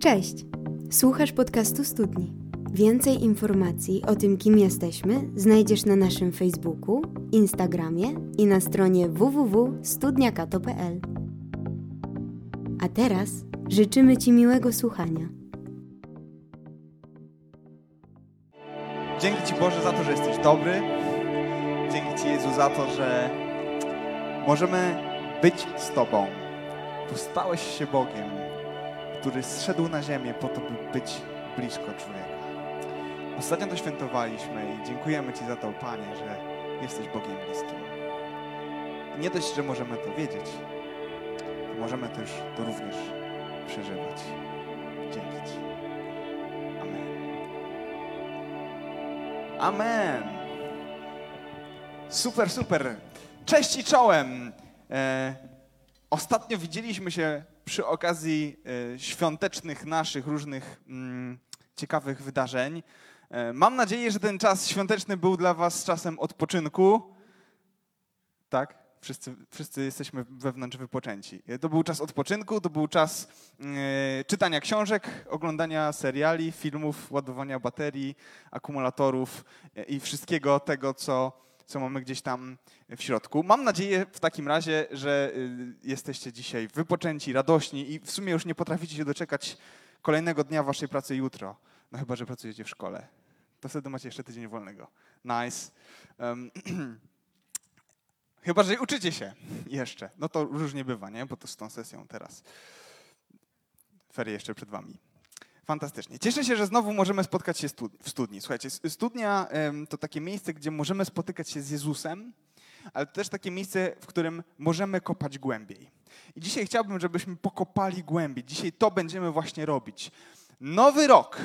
Cześć! Słuchasz podcastu Studni. Więcej informacji o tym, kim jesteśmy, znajdziesz na naszym Facebooku, Instagramie i na stronie www.studniakato.pl. A teraz życzymy Ci miłego słuchania. Dzięki Ci Boże za to, że jesteś dobry. Dzięki Ci Jezu za to, że możemy być z Tobą. Bo stałeś się Bogiem, który zszedł na ziemię po to, by być blisko człowieka. Ostatnio to świętowaliśmy i dziękujemy Ci za to, Panie, że jesteś Bogiem bliskim. I nie dość, że możemy to wiedzieć, to możemy też to również przeżywać. Dzięki Ci. Amen. Amen. Super, super. Cześć i czołem. E, ostatnio widzieliśmy się przy okazji e, świątecznych naszych różnych mm, ciekawych wydarzeń. E, mam nadzieję, że ten czas świąteczny był dla Was czasem odpoczynku. Tak? Wszyscy, wszyscy jesteśmy wewnątrz wypoczęci. To był czas odpoczynku, to był czas e, czytania książek, oglądania seriali, filmów, ładowania baterii, akumulatorów i wszystkiego tego, co, co mamy gdzieś tam w środku. Mam nadzieję w takim razie, że y, jesteście dzisiaj wypoczęci, radośni i w sumie już nie potraficie się doczekać kolejnego dnia waszej pracy jutro. No chyba, że pracujecie w szkole. To wtedy macie jeszcze tydzień wolnego. Nice. Um, Chyba, że uczycie się jeszcze. No to różnie bywa, nie? Bo to z tą sesją teraz. Ferie jeszcze przed wami. Fantastycznie. Cieszę się, że znowu możemy spotkać się w studni. Słuchajcie, studnia to takie miejsce, gdzie możemy spotykać się z Jezusem, ale to też takie miejsce, w którym możemy kopać głębiej. I dzisiaj chciałbym, żebyśmy pokopali głębiej. Dzisiaj to będziemy właśnie robić. Nowy rok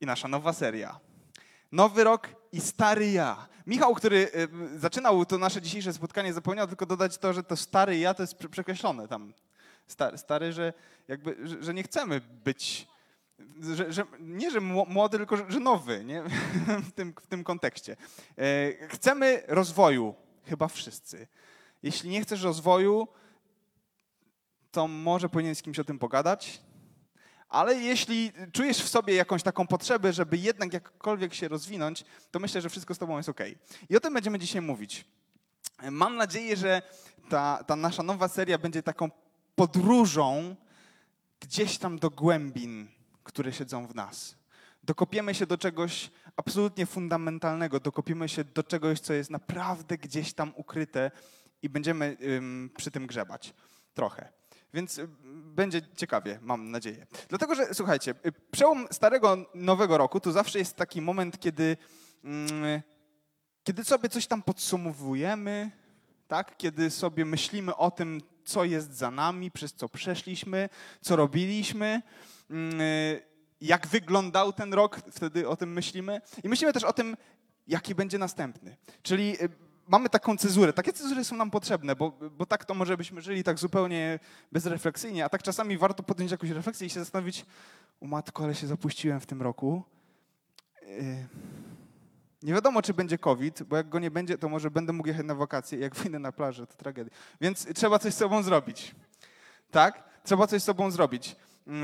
i nasza nowa seria. Nowy rok i stary ja. Michał, który zaczynał to nasze dzisiejsze spotkanie, zapomniał tylko dodać to, że to stary ja to jest przekreślone tam. Stary, stary że, jakby, że nie chcemy być, że, że, nie, że młody, tylko że, nowy nie? w, tym, w tym kontekście. E, chcemy rozwoju, chyba wszyscy. Jeśli nie chcesz rozwoju, to może powinien z kimś o tym pogadać, ale jeśli czujesz w sobie jakąś taką potrzebę, żeby jednak jakkolwiek się rozwinąć, to myślę, że wszystko z tobą jest ok. I o tym będziemy dzisiaj mówić. Mam nadzieję, że ta, ta nasza nowa seria będzie taką podróżą gdzieś tam do głębin, które siedzą w nas. Dokopiemy się do czegoś absolutnie fundamentalnego, dokopiemy się do czegoś, co jest naprawdę gdzieś tam ukryte i będziemy ym, przy tym grzebać trochę. Więc y, będzie ciekawie, mam nadzieję. Dlatego, że słuchajcie, y, przełom starego, nowego roku to zawsze jest taki moment, kiedy, mm, kiedy sobie coś tam podsumowujemy, tak? kiedy sobie myślimy o tym, co jest za nami, przez co przeszliśmy, co robiliśmy, jak wyglądał ten rok, wtedy o tym myślimy. I myślimy też o tym, jaki będzie następny. Czyli y, mamy taką cezurę. Takie cezury są nam potrzebne, bo, bo tak to może byśmy żyli tak zupełnie bezrefleksyjnie, a tak czasami warto podjąć jakąś refleksję i się zastanowić, o matko, ale się zapuściłem w tym roku. Yy. Nie wiadomo, czy będzie COVID, bo jak go nie będzie, to może będę mógł jechać na wakacje. Jak wyjdę na plażę, to tragedia. Więc trzeba coś z sobą zrobić. Tak? Trzeba coś z sobą zrobić. Yy,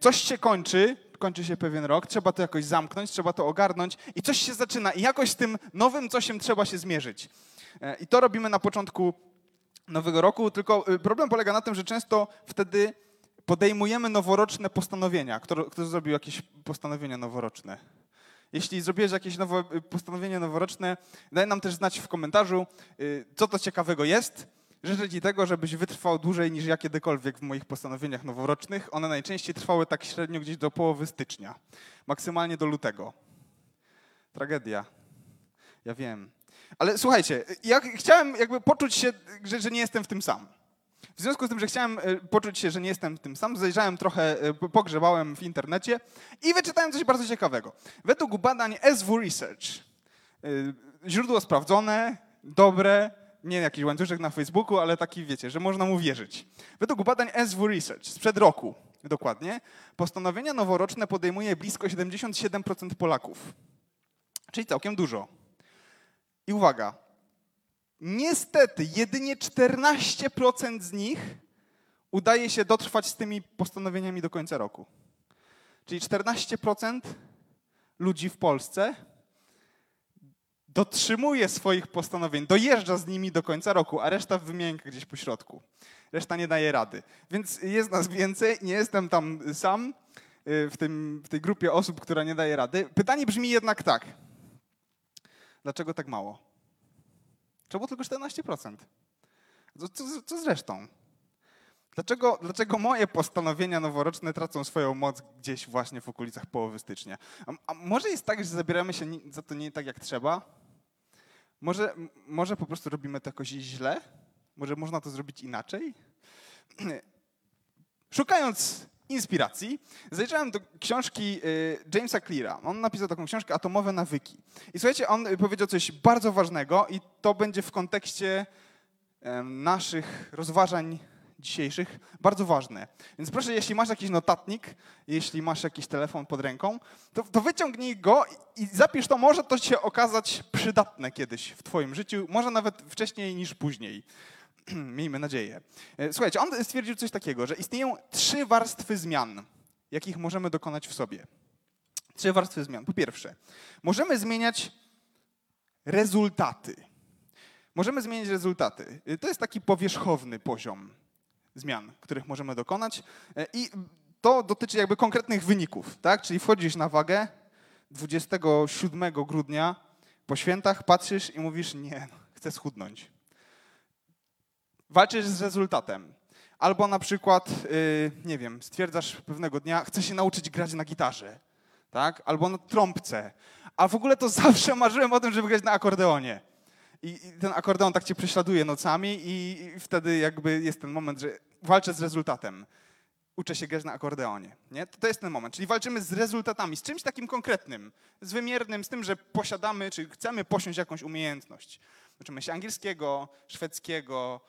coś się kończy, kończy się pewien rok, trzeba to jakoś zamknąć, trzeba to ogarnąć i coś się zaczyna i jakoś z tym nowym cosiem trzeba się zmierzyć. E, I to robimy na początku nowego roku, tylko y, problem polega na tym, że często wtedy podejmujemy noworoczne postanowienia. Kto, kto zrobił jakieś postanowienia noworoczne? Jeśli zrobiłeś jakieś nowe, y, postanowienie noworoczne, daj nam też znać w komentarzu, y, co to ciekawego jest. Życzę Ci tego, żebyś wytrwał dłużej niż ja kiedykolwiek w moich postanowieniach noworocznych. One najczęściej trwały tak średnio gdzieś do połowy stycznia, maksymalnie do lutego. Tragedia. Ja wiem. Ale słuchajcie, ja chciałem jakby poczuć się, że, że nie jestem w tym sam. W związku z tym, że chciałem e, poczuć się, że nie jestem w tym sam, zajrzałem trochę, e, pogrzebałem w internecie i wyczytałem coś bardzo ciekawego. Według badań SW Research, e, źródło sprawdzone, dobre, nie jakiś łańcuszek na Facebooku, ale taki wiecie, że można mu wierzyć. Według badań SW Research sprzed roku dokładnie, postanowienia noworoczne podejmuje blisko 77% Polaków. Czyli całkiem dużo. I uwaga, niestety jedynie 14% z nich udaje się dotrwać z tymi postanowieniami do końca roku. Czyli 14% ludzi w Polsce dotrzymuje swoich postanowień, dojeżdża z nimi do końca roku, a reszta wymienka gdzieś po środku. Reszta nie daje rady. Więc jest nas więcej, nie jestem tam sam y, w, tym, w tej grupie osób, która nie daje rady. Pytanie brzmi jednak tak. Dlaczego tak mało? Czemu tylko 14%? Co, co, co z resztą? Dlaczego, dlaczego moje postanowienia noworoczne tracą swoją moc gdzieś właśnie w okolicach połowy stycznia? A, a może jest tak, że zabieramy się za to nie tak jak trzeba? Może, może po prostu robimy to jakoś źle? Może można to zrobić inaczej? Szukając inspiracji, zajrzałem do książki y, Jamesa Cleara. On napisał taką książkę Atomowe nawyki. I słuchajcie, on powiedział coś bardzo ważnego i to będzie w kontekście naszych rozważań dzisiejszych bardzo ważne. Więc proszę, jeśli masz jakiś notatnik, jeśli masz jakiś telefon pod ręką, to, to wyciągnij go i zapisz to. Może to się okazać przydatne kiedyś w Twoim życiu, może nawet wcześniej niż później. Miejmy nadzieję. E, słuchajcie, on stwierdził coś takiego, że istnieją trzy warstwy zmian, jakich możemy dokonać w sobie. Trzy warstwy zmian. Po pierwsze, możemy zmieniać rezultaty. Możemy zmienić rezultaty. E, to jest taki powierzchowny poziom zmian, których możemy dokonać. E, I to dotyczy jakby konkretnych wyników, tak? Czyli wchodzisz na wagę 27 grudnia po świętach, patrzysz i mówisz, nie, chcę schudnąć. Walczysz z rezultatem. Albo na przykład, yy, nie wiem, stwierdzasz pewnego dnia, chcę się nauczyć grać na gitarze, tak? Albo na trąbce. A w ogóle to zawsze marzyłem o tym, żeby grać na akordeonie. I, ten akordeon tak cię prześladuje nocami i, i wtedy jakby jest ten moment, że walczę z rezultatem. Uczę się grać na akordeonie. Nie? To, to jest ten moment. Czyli walczymy z rezultatami, z czymś takim konkretnym, z wymiernym, z tym, że posiadamy, czy chcemy posiąść jakąś umiejętność. Uczymy się angielskiego, szwedzkiego,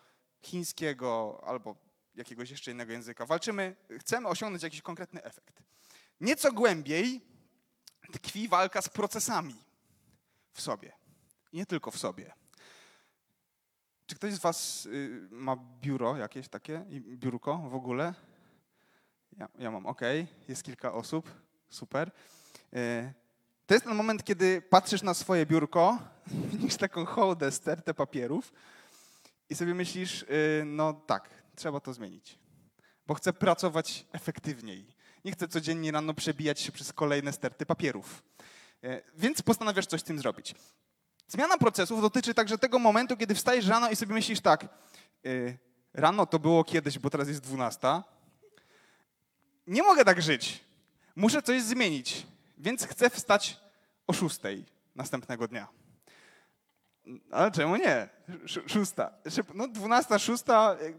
chińskiego albo jakiegoś jeszcze innego języka. Walczymy, chcemy osiągnąć jakiś konkretny efekt. Nieco głębiej tkwi walka z procesami w sobie. Nie tylko w sobie. Czy ktoś z Was y, ma biuro jakieś takie, biurko w ogóle? Ja, ja mam, ok, jest kilka osób, super. Y, to jest ten moment, kiedy patrzysz na swoje biurko, widzisz taką hołdę, stertę papierów i sobie myślisz, y, no tak, trzeba to zmienić, bo chcę pracować efektywniej. Nie chcę codziennie rano przebijać się przez kolejne sterty papierów. Więc postanawiasz coś z tym zrobić. Zmiana procesów dotyczy także tego momentu, kiedy wstajesz rano i sobie myślisz tak, yy, rano to było kiedyś, bo teraz jest 12. Nie mogę tak żyć. Muszę coś zmienić, więc chcę wstać o 6 następnego dnia. Ale czemu nie? Szósta. No, 12, 6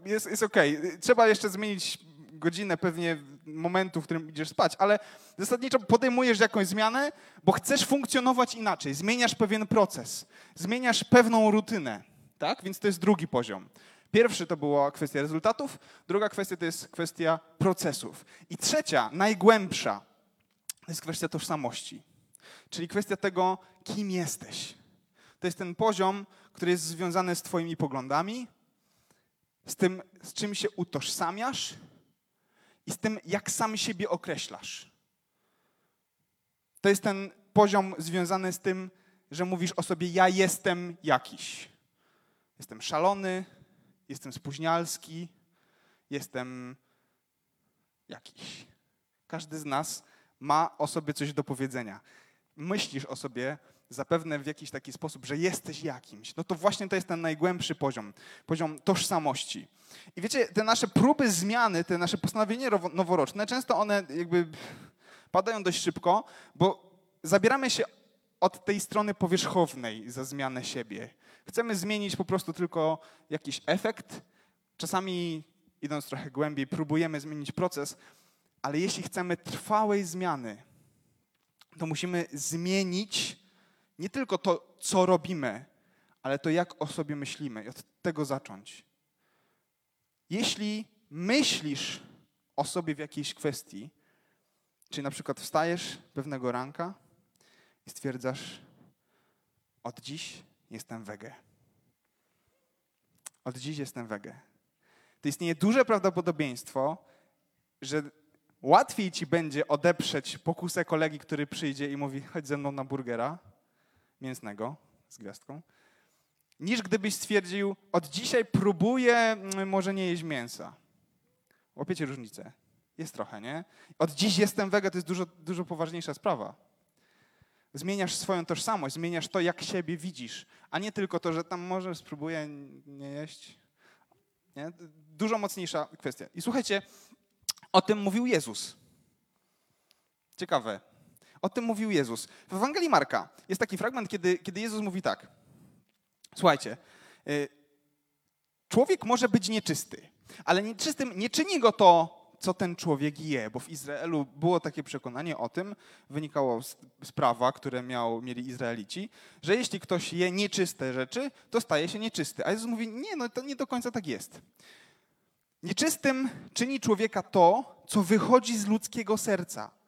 jest, jest ok. Trzeba jeszcze zmienić godzinę pewnie momentu, w którym idziesz spać, ale zasadniczo podejmujesz jakąś zmianę, bo chcesz funkcjonować inaczej. Zmieniasz pewien proces, zmieniasz pewną rutynę, tak? Więc to jest drugi poziom. Pierwszy to była kwestia rezultatów, druga kwestia to jest kwestia procesów. I trzecia, najgłębsza, to jest kwestia tożsamości, czyli kwestia tego, kim jesteś. To jest ten poziom, który jest związany z Twoimi poglądami, z tym, z czym się utożsamiasz i z tym, jak sam siebie określasz. To jest ten poziom związany z tym, że mówisz o sobie: Ja jestem jakiś. Jestem szalony, jestem spóźnialski, jestem jakiś. Każdy z nas ma o sobie coś do powiedzenia. Myślisz o sobie zapewne w jakiś taki sposób, że jesteś jakimś. No to właśnie to jest ten najgłębszy poziom, poziom tożsamości. I wiecie, te nasze próby zmiany, te nasze postanowienia noworoczne, często one jakby padają dość szybko, bo zabieramy się od tej strony powierzchownej za zmianę siebie. Chcemy zmienić po prostu tylko jakiś efekt. Czasami, idąc trochę głębiej, próbujemy zmienić proces, ale jeśli chcemy trwałej zmiany, to musimy zmienić nie tylko to, co robimy, ale to, jak o sobie myślimy i od tego zacząć. Jeśli myślisz o sobie w jakiejś kwestii, czy na przykład wstajesz pewnego ranka i stwierdzasz, od dziś jestem wege. Od dziś jestem wege. To istnieje duże prawdopodobieństwo, że łatwiej ci będzie odeprzeć pokusę kolegi, który przyjdzie i mówi: chodź ze mną na burgera mięsnego z gwiazdką, niż gdybyś stwierdził: od dzisiaj próbuję mm, może nie jeść mięsa. Łapiecie różnicę? Jest trochę, nie? Od dziś jestem wege, to jest dużo, dużo poważniejsza sprawa. Zmieniasz swoją tożsamość, zmieniasz to, jak siebie widzisz, a nie tylko to, że tam może spróbuję nie jeść. Nie? Dużo mocniejsza kwestia. I słuchajcie, o tym mówił Jezus. Ciekawe. O tym mówił Jezus. W Ewangelii Marka jest taki fragment, kiedy, kiedy Jezus mówi tak. Słuchajcie, y, człowiek może być nieczysty, ale nieczystym nie czyni go to, co ten człowiek je, bo w Izraelu było takie przekonanie o tym, wynikało z prawa, które miał, mieli Izraelici, że jeśli ktoś je nieczyste rzeczy, to staje się nieczysty. A Jezus mówi, nie, no to nie do końca tak jest. Nieczystym czyni człowieka to, co wychodzi z ludzkiego serca.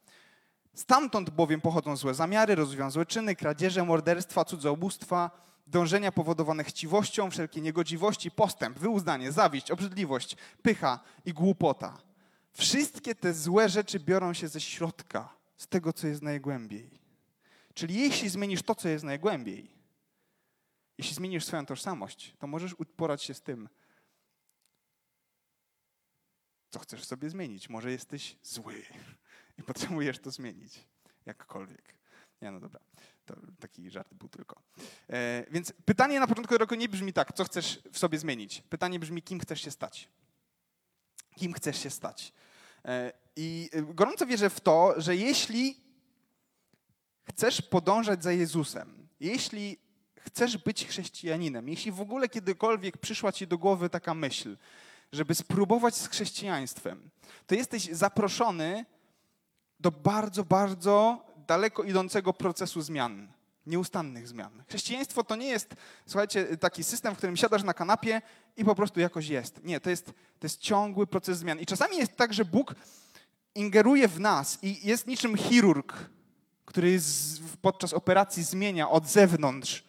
Stamtąd bowiem pochodzą złe zamiary, rozwiązłe czyny, kradzieże, morderstwa, cudzołóstwa, dążenia powodowane chciwością, wszelkie niegodziwości, postęp, wyuzdanie, zawiść, obrzydliwość, pycha i głupota. Wszystkie te złe rzeczy biorą się ze środka, z tego, co jest najgłębiej. Czyli jeśli zmienisz to, co jest najgłębiej, jeśli zmienisz swoją tożsamość, to możesz uporać się z tym, co chcesz sobie zmienić. Może jesteś zły i potrzebujesz to zmienić, jakkolwiek. Nie, no dobra, to taki żart był tylko. E, więc pytanie na początku roku nie brzmi tak, co chcesz w sobie zmienić. Pytanie brzmi, kim chcesz się stać. Kim chcesz się stać. E, I gorąco wierzę w to, że jeśli chcesz podążać za Jezusem, jeśli chcesz być chrześcijaninem, jeśli w ogóle kiedykolwiek przyszła ci do głowy taka myśl, żeby spróbować z chrześcijaństwem, to jesteś zaproszony do bardzo, bardzo daleko idącego procesu zmian, nieustannych zmian. Chrześcijaństwo to nie jest, słuchajcie, taki system, w którym siadasz na kanapie i po prostu jakoś jest. Nie, to jest, to jest ciągły proces zmian. I czasami jest tak, że Bóg ingeruje w nas i jest niczym chirurg, który podczas operacji zmienia od zewnątrz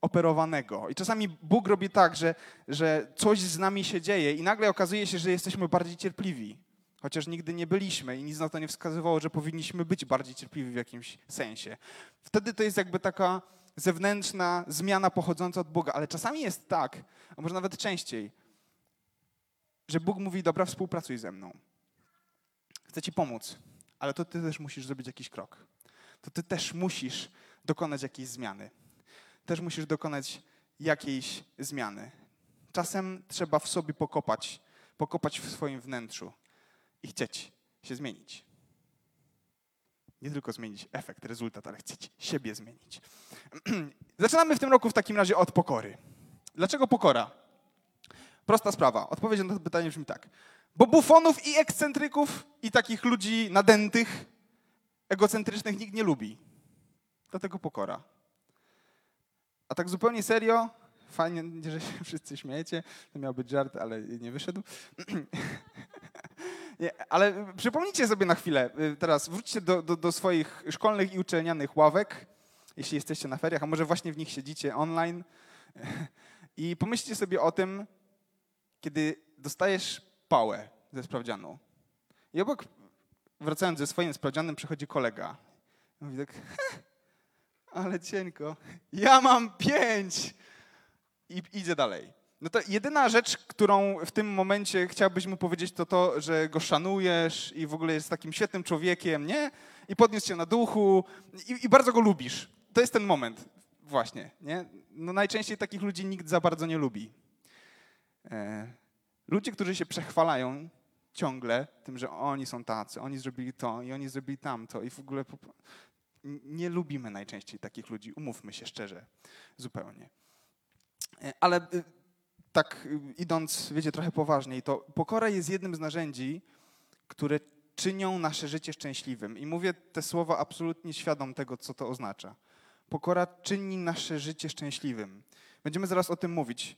operowanego. I czasami Bóg robi tak, że, że coś z nami się dzieje i nagle okazuje się, że jesteśmy bardziej cierpliwi. Chociaż nigdy nie byliśmy i nic na to nie wskazywało, że powinniśmy być bardziej cierpliwi w jakimś sensie. Wtedy to jest jakby taka zewnętrzna zmiana pochodząca od Boga, ale czasami jest tak, a może nawet częściej, że Bóg mówi: Dobra, współpracuj ze mną. Chcę ci pomóc, ale to ty też musisz zrobić jakiś krok. To ty też musisz dokonać jakiejś zmiany też musisz dokonać jakiejś zmiany. Czasem trzeba w sobie pokopać, pokopać w swoim wnętrzu i chcieć się zmienić. Nie tylko zmienić efekt, rezultat, ale chcieć siebie zmienić. Zaczynamy w tym roku w takim razie od pokory. Dlaczego pokora? Prosta sprawa. Odpowiedź na to pytanie brzmi tak. Bo bufonów i ekscentryków i takich ludzi nadętych, egocentrycznych nikt nie lubi. Dlatego pokora. A tak zupełnie serio, fajnie, że się wszyscy śmiejecie, to miał być żart, ale nie wyszedł. nie, ale przypomnijcie sobie na chwilę, y, teraz wróćcie do, do, do swoich szkolnych i uczelnianych ławek, jeśli jesteście na feriach, a może właśnie w nich siedzicie online i pomyślcie sobie o tym, kiedy dostajesz pałę ze sprawdzianu i obok, wracając ze swoim sprawdzianem, przychodzi kolega. Mówi tak, ale cienko. Ja mam pięć. I idzie dalej. No to jedyna rzecz, którą w tym momencie chciałbyś mu powiedzieć, to to, że go szanujesz i w ogóle jest takim świetnym człowiekiem, nie? I podniósł cię na duchu i, i bardzo go lubisz. To jest ten moment właśnie, nie? No najczęściej takich ludzi nikt za bardzo nie lubi. E, ludzie, którzy się przechwalają ciągle tym, że oni są tacy, oni zrobili to i oni zrobili tamto i w ogóle nie lubimy najczęściej takich ludzi, umówmy się szczerze, zupełnie. E, ale y, tak y, idąc, wiecie, trochę poważniej, to pokora jest jednym z narzędzi, które czynią nasze życie szczęśliwym. I mówię te słowa absolutnie świadom tego, co to oznacza. Pokora czyni nasze życie szczęśliwym. Będziemy zaraz o tym mówić.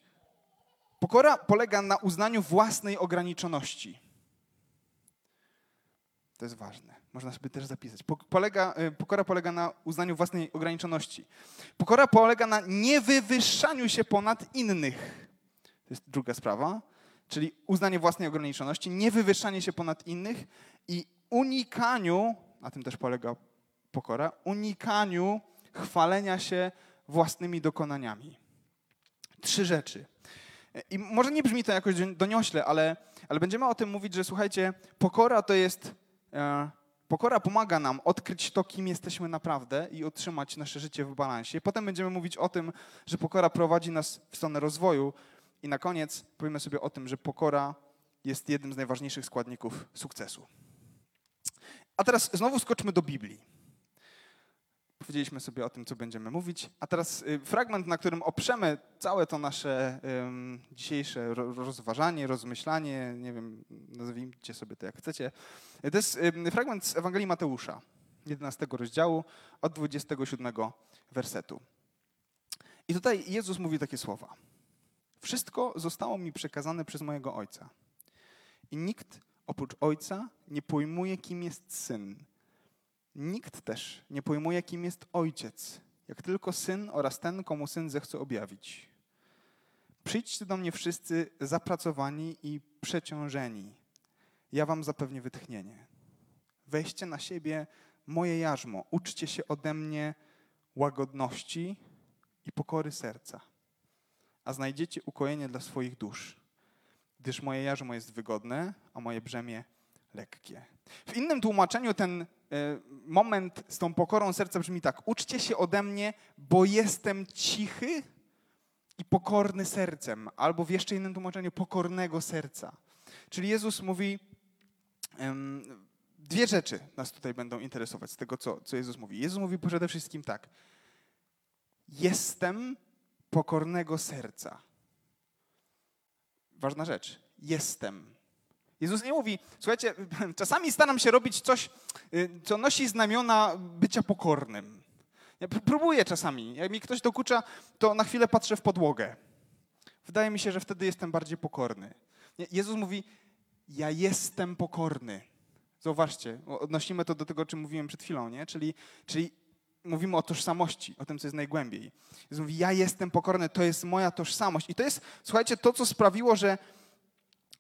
Pokora polega na uznaniu własnej ograniczoności. To jest ważne. Można sobie też zapisać. Polega, y, pokora polega na uznaniu własnej ograniczoności. Pokora polega na niewywyższaniu się ponad innych. To jest druga sprawa. Czyli uznanie własnej ograniczoności, niewywyższanie się ponad innych i unikaniu, na tym też polega pokora, unikaniu chwalenia się własnymi dokonaniami. Trzy rzeczy. I może nie brzmi to jakoś doniośle, ale, ale będziemy o tym mówić, że słuchajcie, pokora to jest. E, pokora pomaga nam odkryć to, kim jesteśmy naprawdę i utrzymać nasze życie w balansie. Potem będziemy mówić o tym, że pokora prowadzi nas w stronę rozwoju. I na koniec powiemy sobie o tym, że pokora jest jednym z najważniejszych składników sukcesu. A teraz znowu skoczmy do Biblii. Powiedzieliśmy sobie o tym, co będziemy mówić, a teraz y, fragment, na którym oprzemy całe to nasze um, dzisiejsze rozważanie, rozmyślanie, nie wiem, nazwijcie sobie to jak chcecie. To jest um, fragment z Ewangelii Mateusza, 11 rozdziału, od 27 wersetu. I tutaj Jezus mówi takie słowa. Wszystko zostało mi przekazane przez mojego Ojca. I nikt oprócz Ojca nie pojmuje, kim jest Syn. Nikt też nie pojmuje, kim jest Ojciec, jak tylko Syn oraz ten, komu Syn zechce objawić. Przyjdźcie do mnie wszyscy zapracowani i przeciążeni. Ja wam zapewnię wytchnienie. Weźcie na siebie moje jarzmo. Uczcie się ode mnie łagodności i pokory serca, a znajdziecie ukojenie dla swoich dusz gdyż moje jarzmo jest wygodne, a moje brzemię lekkie. W innym tłumaczeniu ten e, moment z tą pokorą serca brzmi tak: Uczcie się ode mnie, bo jestem cichy i pokorny sercem, albo w jeszcze innym tłumaczeniu pokornego serca. Czyli Jezus mówi, dwie rzeczy nas tutaj będą interesować z tego, co, co Jezus mówi. Jezus mówi przede wszystkim tak: Jestem pokornego serca ważna rzecz. Jestem. Jezus nie mówi, słuchajcie, czasami staram się robić coś, y, co nosi znamiona bycia pokornym. Ja próbuję czasami. Jak mi ktoś dokucza, to na chwilę patrzę w podłogę. Wydaje mi się, że wtedy jestem bardziej pokorny. Jezus mówi, ja jestem pokorny. Zauważcie, odnosimy to do tego, o czym mówiłem przed chwilą, nie? Czyli, czyli mówimy o tożsamości, o tym, co jest najgłębiej. Jezus mówi, ja jestem pokorny, to jest moja tożsamość. I to jest, słuchajcie, to, co sprawiło, że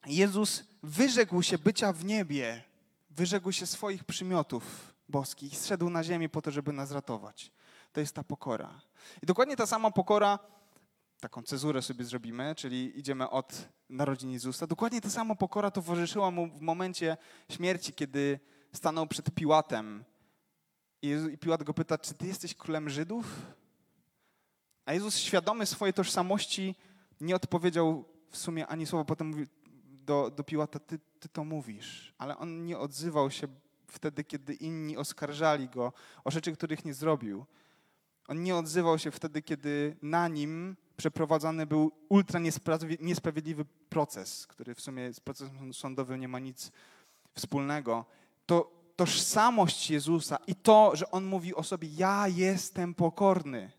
Jezus wyrzekł się bycia w niebie, wyrzekł się swoich przymiotów boskich, zszedł na ziemię po to, żeby nas ratować. To jest ta pokora. I dokładnie ta sama pokora, taką cezurę sobie zrobimy, czyli idziemy od narodzin Jezusa. Dokładnie ta sama pokora towarzyszyła mu w momencie śmierci, kiedy stanął przed Piłatem i Piłat go pyta, czy ty jesteś królem Żydów? A Jezus świadomy swojej tożsamości nie odpowiedział w sumie ani słowa. Potem mówi do, do Piłata, ty, ty to mówisz. Ale on nie odzywał się wtedy, kiedy inni oskarżali go o rzeczy, których nie zrobił. On nie odzywał się wtedy, kiedy na nim przeprowadzany był ultra niesprawiedliwy proces, który w sumie z procesem sądowym nie ma nic wspólnego. To tożsamość Jezusa i to, że On mówi o sobie, ja jestem pokorny,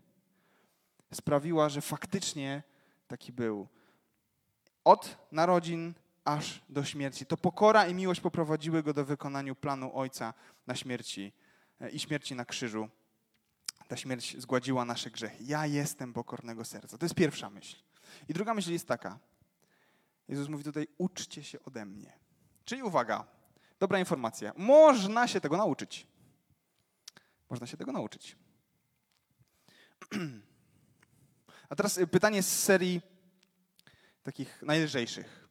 sprawiła, że faktycznie taki był. Od narodzin aż do śmierci. To pokora i miłość poprowadziły go do wykonania planu Ojca na śmierci e, i śmierci na krzyżu. Ta śmierć zgładziła nasze grzechy. Ja jestem pokornego serca. To jest pierwsza myśl. I druga myśl jest taka. Jezus mówi tutaj, uczcie się ode mnie. Czyli uwaga, Dobra informacja. Można się tego nauczyć. Można się tego nauczyć. A teraz y, pytanie z serii takich najlżejszych.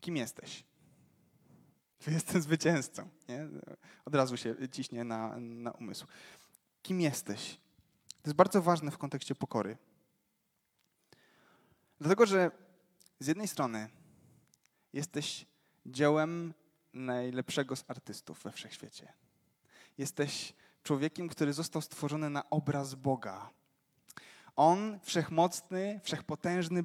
Kim jesteś? Jestem zwycięzcą. Nie? Od razu się ciśnie na, na umysł. Kim jesteś? To jest bardzo ważne w kontekście pokory. Dlatego, że z jednej strony jesteś dziełem najlepszego z artystów we wszechświecie. Jesteś człowiekiem, który został stworzony na obraz Boga. On, wszechmocny, wszechpotężny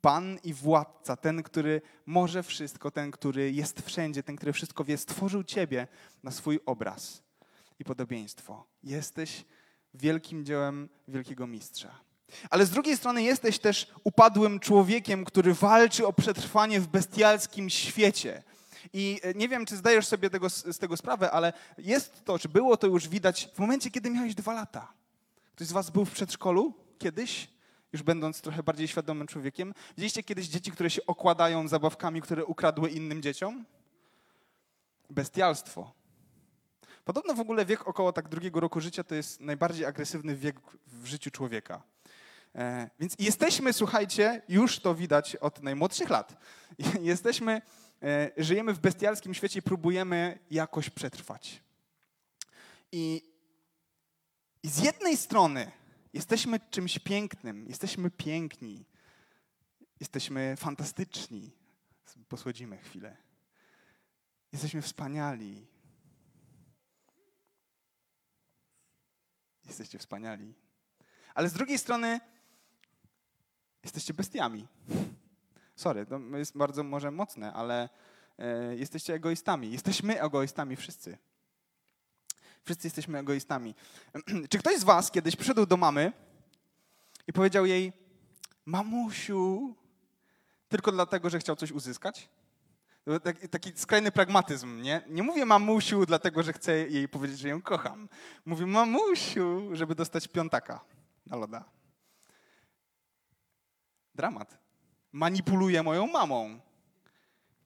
Pan i władca, ten, który może wszystko, ten, który jest wszędzie, ten, który wszystko wie, stworzył Ciebie na swój obraz i podobieństwo. Jesteś wielkim dziełem wielkiego mistrza. Ale z drugiej strony jesteś też upadłym człowiekiem, który walczy o przetrwanie w bestialskim świecie i e, nie wiem, czy zdajesz sobie tego, z tego sprawę, ale jest to, czy było to już widać w momencie, kiedy miałeś dwa lata. Ktoś z was był w przedszkolu kiedyś? Już będąc trochę bardziej świadomym człowiekiem. Widzieliście kiedyś dzieci, które się okładają zabawkami, które ukradły innym dzieciom? bestialstwo. Podobno w ogóle wiek około tak drugiego roku życia to jest najbardziej agresywny wiek w życiu człowieka. E, więc jesteśmy, słuchajcie, już to widać od najmłodszych lat. Jesteśmy, żyjemy w bestialskim świecie i próbujemy jakoś przetrwać. I, I z jednej strony jesteśmy czymś pięknym, jesteśmy piękni, jesteśmy fantastyczni. Posłodzimy chwilę. Jesteśmy wspaniali. Jesteście wspaniali. Ale z drugiej strony jesteście bestiami. Sorry, to jest bardzo może mocne, ale e, jesteście egoistami. Jesteśmy egoistami wszyscy. Wszyscy jesteśmy egoistami. Czy ktoś z was kiedyś przyszedł do mamy i powiedział jej, mamusiu, tylko dlatego, że chciał coś uzyskać? Taki, taki skrajny pragmatyzm, nie? Nie mówię mamusiu, dlatego że chcę jej powiedzieć, że ją kocham. Mówię mamusiu, żeby dostać piątaka na loda. Dramat. Manipuluje moją mamą.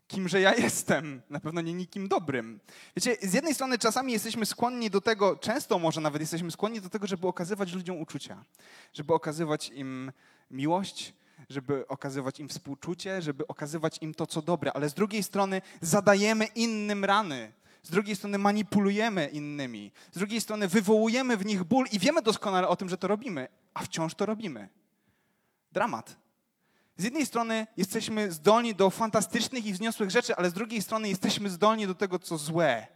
Kimże ja jestem? Na pewno nie nikim dobrym. Wiecie, z jednej strony czasami jesteśmy skłonni do tego, często może nawet jesteśmy skłonni do tego, żeby okazywać ludziom uczucia, żeby okazywać im miłość, żeby okazywać im współczucie, żeby okazywać im to, co dobre, ale z drugiej strony zadajemy innym rany. Z drugiej strony manipulujemy innymi. Z drugiej strony wywołujemy w nich ból i wiemy doskonale o tym, że to robimy, a wciąż to robimy. Dramat. Z jednej strony jesteśmy zdolni do fantastycznych i wzniosłych rzeczy, ale z drugiej strony jesteśmy zdolni do tego, co złe.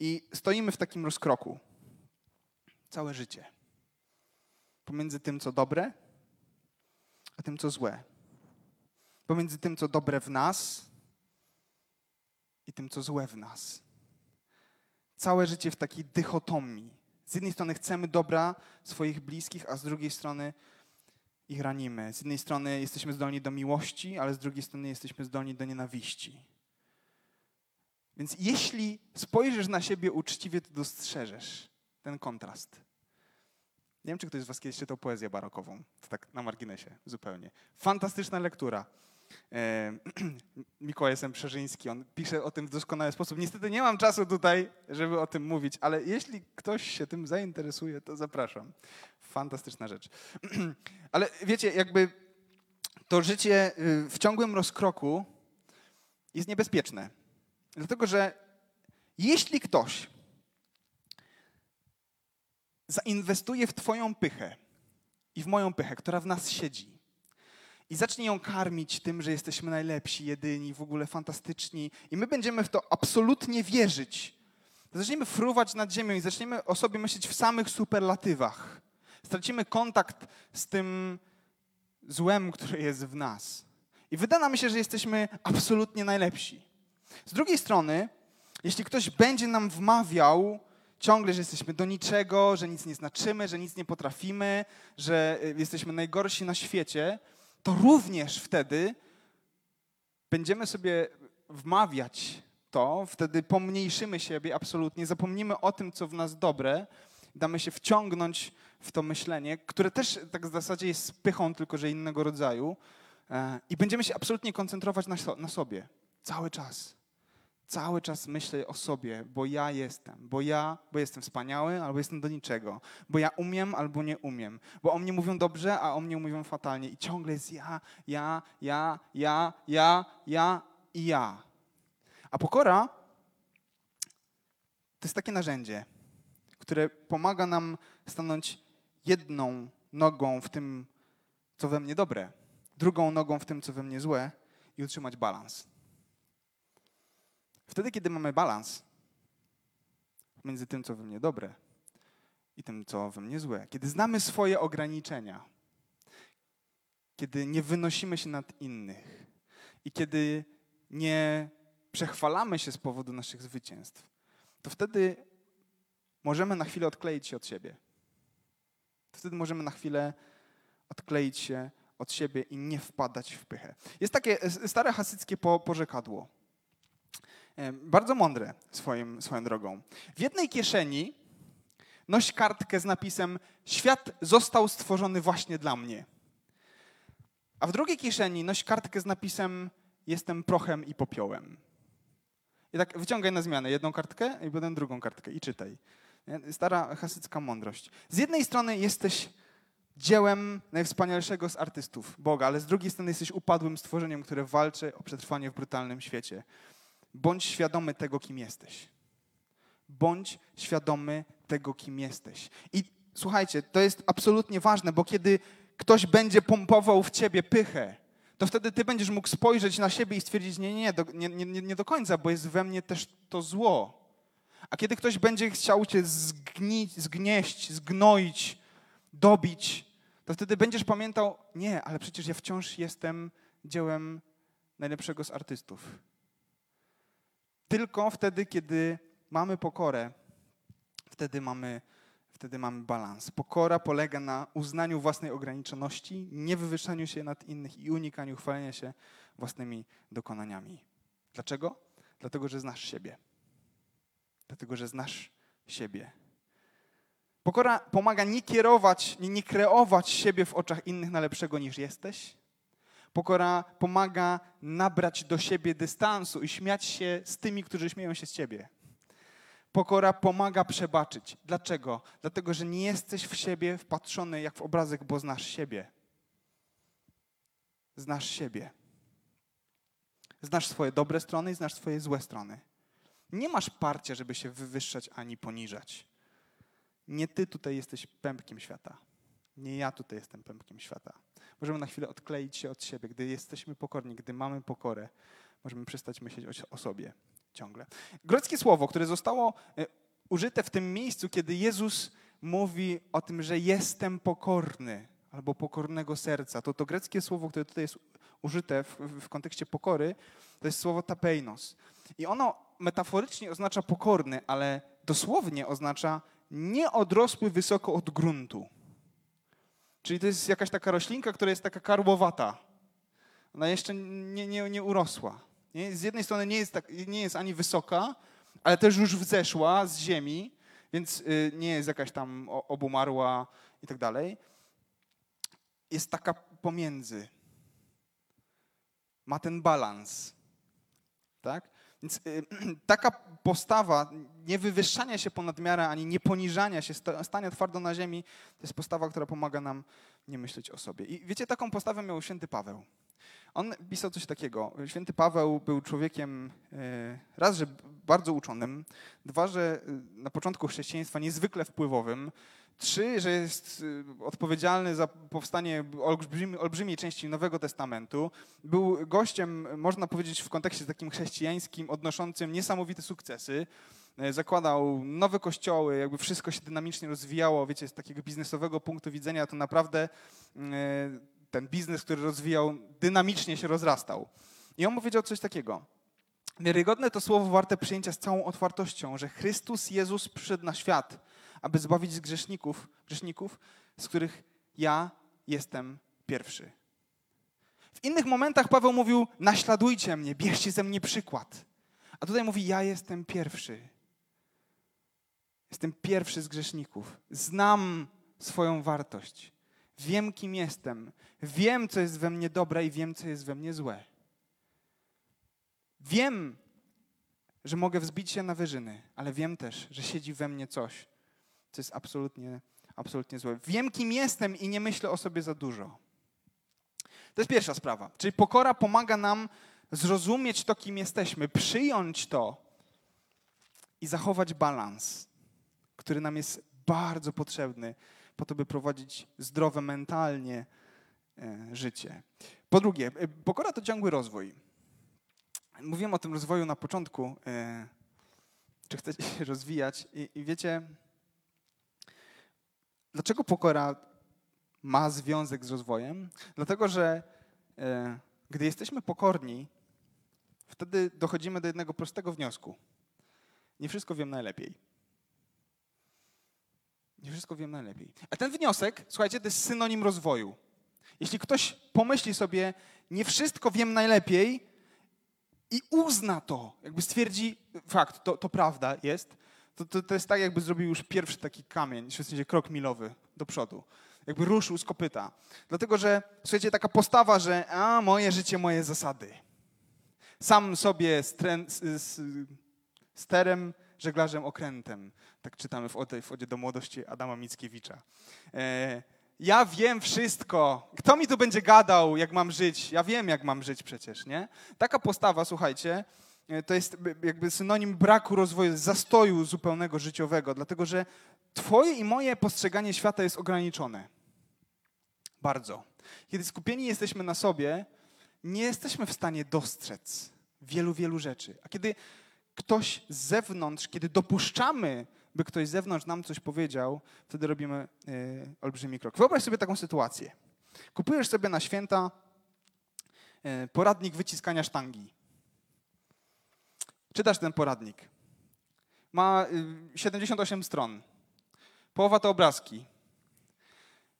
I stoimy w takim rozkroku całe życie pomiędzy tym, co dobre, a tym, co złe. Pomiędzy tym, co dobre w nas i tym, co złe w nas. Całe życie w takiej dychotomii. Z jednej strony chcemy dobra swoich bliskich, a z drugiej strony ich ranimy. Z jednej strony jesteśmy zdolni do miłości, ale z drugiej strony jesteśmy zdolni do nienawiści. Więc jeśli spojrzysz na siebie uczciwie, to dostrzeżesz ten kontrast. Nie wiem, czy ktoś z was kiedyś czytał poezję barokową. To tak na marginesie, zupełnie. Fantastyczna lektura. E, Mikołaj Przerzyński, on pisze o tym w doskonały sposób. Niestety nie mam czasu tutaj, żeby o tym mówić, ale jeśli ktoś się tym zainteresuje, to zapraszam. Fantastyczna rzecz. ale wiecie, jakby to życie y, w ciągłym rozkroku jest niebezpieczne. Dlatego, że jeśli ktoś zainwestuje w Twoją pychę i w moją pychę, która w nas siedzi, i zacznie ją karmić tym, że jesteśmy najlepsi, jedyni, w ogóle fantastyczni, i my będziemy w to absolutnie wierzyć, zaczniemy fruwać nad ziemią i zaczniemy o sobie myśleć w samych superlatywach. Stracimy kontakt z tym złem, które jest w nas. I wyda nam się, że jesteśmy absolutnie najlepsi. Z drugiej strony, jeśli ktoś będzie nam wmawiał, ciągle, że jesteśmy do niczego, że nic nie znaczymy, że nic nie potrafimy, że y, jesteśmy najgorsi na świecie, to również wtedy będziemy sobie wmawiać to, wtedy pomniejszymy siebie absolutnie, zapomnimy o tym, co w nas dobre, damy się wciągnąć w to myślenie, które też tak w zasadzie jest pychą, tylko że innego rodzaju, e, i będziemy się absolutnie koncentrować na, na sobie cały czas cały czas myślę o sobie, bo ja jestem, bo ja, bo jestem wspaniały, albo jestem do niczego, bo ja umiem, albo nie umiem, bo o mnie mówią dobrze, a o mnie mówią fatalnie i ciągle jest ja, ja, ja, ja, ja, ja i ja. A pokora to jest takie narzędzie, które pomaga nam stanąć jedną nogą w tym, co we mnie dobre, drugą nogą w tym, co we mnie złe i utrzymać balans. Wtedy, kiedy mamy balans między tym, co we mnie dobre i tym, co we mnie złe, kiedy znamy swoje ograniczenia, kiedy nie wynosimy się nad innych i kiedy nie przechwalamy się z powodu naszych zwycięstw, to wtedy możemy na chwilę odkleić się od siebie. Wtedy możemy na chwilę odkleić się od siebie i nie wpadać w pychę. Jest takie stare hasyckie porzekadło. Bardzo mądre swoim, swoją drogą. W jednej kieszeni noś kartkę z napisem Świat został stworzony właśnie dla mnie. A w drugiej kieszeni noś kartkę z napisem jestem prochem i popiołem. I tak wyciągaj na zmianę jedną kartkę i potem drugą kartkę i czytaj. Stara hasycka mądrość. Z jednej strony jesteś dziełem najwspanialszego z artystów, Boga, ale z drugiej strony jesteś upadłym stworzeniem, które walczy o przetrwanie w brutalnym świecie. Bądź świadomy tego, kim jesteś. Bądź świadomy tego, kim jesteś. I słuchajcie, to jest absolutnie ważne, bo kiedy ktoś będzie pompował w ciebie pychę, to wtedy ty będziesz mógł spojrzeć na siebie i stwierdzić, nie, nie, nie, nie, nie, do końca, bo jest we mnie też to zło. A kiedy ktoś będzie chciał cię zgnić, zgnieść, zgnoić, dobić, to wtedy będziesz pamiętał, nie, ale przecież ja wciąż jestem dziełem najlepszego z artystów. Tylko wtedy, kiedy mamy pokorę, wtedy mamy, wtedy mamy balans. Pokora polega na uznaniu własnej ograniczoności, niewywyższaniu się nad innych i unikaniu chwalenia się własnymi dokonaniami. Dlaczego? Dlatego, że znasz siebie. Dlatego, że znasz siebie. Pokora pomaga nie kierować, nie, nie kreować siebie w oczach innych na lepszego niż jesteś. Pokora pomaga nabrać do siebie dystansu i śmiać się z tymi, którzy śmieją się z ciebie. Pokora pomaga przebaczyć. Dlaczego? Dlatego, że nie jesteś w siebie wpatrzony jak w obrazek, bo znasz siebie. Znasz siebie. Znasz swoje dobre strony i znasz swoje złe strony. Nie masz parcia, żeby się wywyższać ani poniżać. Nie ty tutaj jesteś pępkiem świata. Nie ja tutaj jestem pępkiem świata. Możemy na chwilę odkleić się od siebie. Gdy jesteśmy pokorni, gdy mamy pokorę, możemy przestać myśleć o sobie ciągle. Greckie słowo, które zostało e, użyte w tym miejscu, kiedy Jezus mówi o tym, że jestem pokorny albo pokornego serca, to to greckie słowo, które tutaj jest użyte w, w kontekście pokory, to jest słowo tapeinos. I ono metaforycznie oznacza pokorny, ale dosłownie oznacza nieodrosły wysoko od gruntu. Czyli to jest jakaś taka roślinka, która jest taka karłowata. Ona jeszcze nie, nie, nie urosła. Nie? Z jednej strony nie jest, tak, nie jest ani wysoka, ale też już wzeszła z ziemi, więc y, nie jest jakaś tam obumarła i tak dalej. Jest taka pomiędzy. Ma ten balans. Tak? Więc y, taka postawa nie wywyższania się ponad miarę, ani nie poniżania się, stania twardo na ziemi, to jest postawa, która pomaga nam nie myśleć o sobie. I wiecie, taką postawę miał święty Paweł. On pisał coś takiego. Święty Paweł był człowiekiem e, raz, że bardzo uczonym, dwa, że e, na początku chrześcijaństwa niezwykle wpływowym, trzy, że jest e, odpowiedzialny za powstanie olbrzymi, olbrzymiej części Nowego Testamentu. Był gościem, można powiedzieć, w kontekście takim chrześcijańskim, odnoszącym niesamowite sukcesy zakładał nowe kościoły, jakby wszystko się dynamicznie rozwijało, wiecie, z takiego biznesowego punktu widzenia to naprawdę ten biznes, który rozwijał, dynamicznie się rozrastał. I on powiedział coś takiego. Wiarygodne to słowo warte przyjęcia z całą otwartością, że Chrystus Jezus przyszedł na świat, aby zbawić z grzeszników, grzeszników, z których ja jestem pierwszy. W innych momentach Paweł mówił: naśladujcie mnie, bierzcie ze mnie przykład. A tutaj mówi: ja jestem pierwszy. Jestem pierwszy z grzeszników. Znam swoją wartość. Wiem, kim jestem. Wiem, co jest we mnie dobre i wiem, co jest we mnie złe. Wiem, że mogę wzbić się na wyżyny, ale wiem też, że siedzi we mnie coś, co jest absolutnie, absolutnie złe. Wiem, kim jestem i nie myślę o sobie za dużo. To jest pierwsza sprawa. Czyli pokora pomaga nam zrozumieć to, kim jesteśmy, przyjąć to i zachować balans, który nam jest bardzo potrzebny po to, by prowadzić zdrowe mentalnie e, życie. Po drugie, e, pokora to ciągły rozwój. Mówiłem o tym rozwoju na początku. E, czy chcecie się rozwijać? I, i wiecie, dlaczego pokora ma związek z rozwojem? Dlatego, że gdy jesteśmy pokorni, wtedy dochodzimy do jednego prostego wniosku. Nie wszystko wiem najlepiej. Nie wszystko wiem najlepiej. A ten wniosek, słuchajcie, to jest synonim rozwoju. Jeśli ktoś pomyśli sobie, nie wszystko wiem najlepiej i uzna to, jakby stwierdzi, fakt, to, to prawda jest, to, to, to jest tak, jakby zrobił już pierwszy taki kamień, w sensie krok milowy do przodu. Jakby ruszył z kopyta. Dlatego, że, słuchajcie, taka postawa, że a, moje życie, moje zasady. sam sobie strę- z, sterem, żeglarzem okrętem. Tak czytamy w Ode, w Odzie do Młodości Adama Mickiewicza. E, ja wiem wszystko. Kto mi tu będzie gadał, jak mam żyć? Ja wiem, jak mam żyć przecież, nie? Taka postawa, słuchajcie, to jest jakby synonim braku rozwoju, zastoju zupełnego życiowego, dlatego że Twoje i moje postrzeganie świata jest ograniczone. Bardzo. Kiedy skupieni jesteśmy na sobie, nie jesteśmy w stanie dostrzec wielu, wielu rzeczy. A kiedy ktoś z zewnątrz, kiedy dopuszczamy, by ktoś z zewnątrz nam coś powiedział, wtedy robimy y, olbrzymi krok. Wyobraź sobie taką sytuację. Kupujesz sobie na święta y, poradnik wyciskania sztangi. Czytasz ten poradnik. Ma y, 78 stron. Połowa to obrazki.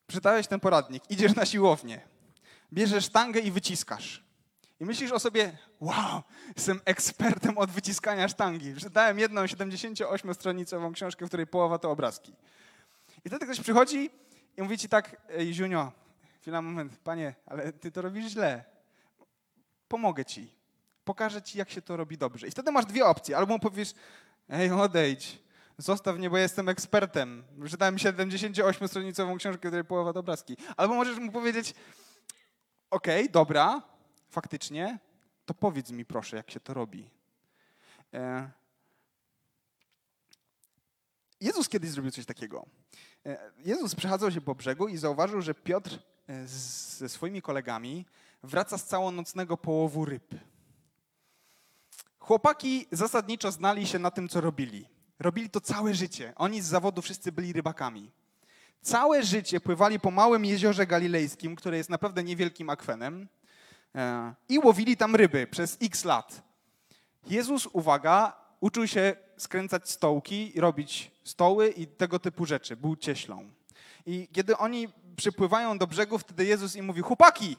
Przeczytałeś ten poradnik, idziesz na siłownię, bierzesz sztangę i wyciskasz. I myślisz o sobie, wow, jestem ekspertem od wyciskania sztangi. Przeczytałem jedną 78-stronicową książkę, w której połowa to obrazki. I wtedy ktoś przychodzi i mówi ci tak, ej Ziunio, chwila, moment, panie, ale ty to robisz źle. Pomogę ci. Pokażę ci, jak się to robi dobrze. I wtedy masz dwie opcje. Albo mu powiesz, ej, odejdź, zostaw mnie, bo jestem ekspertem. Czytałem 78-stronicową książkę, której połowa to obrazki. Albo możesz mu powiedzieć, okej, okay, dobra, faktycznie, to powiedz mi proszę, jak się to robi. E, Jezus kiedyś zrobił coś takiego. E, Jezus przechadzał się po brzegu i zauważył, że Piotr e, ze swoimi kolegami wraca z całonocnego połowu ryb. Chłopaki zasadniczo znali się na tym, co robili. Robili to całe życie. Oni z zawodu wszyscy byli rybakami. Całe życie pływali po małym jeziorze galilejskim, które jest naprawdę niewielkim akwenem. E, i łowili tam ryby przez x lat. Jezus, uwaga, uczył się skręcać stołki, robić stoły i tego typu rzeczy. Był cieślą. I kiedy oni przypływają do brzegu, wtedy Jezus im mówi, chłopaki,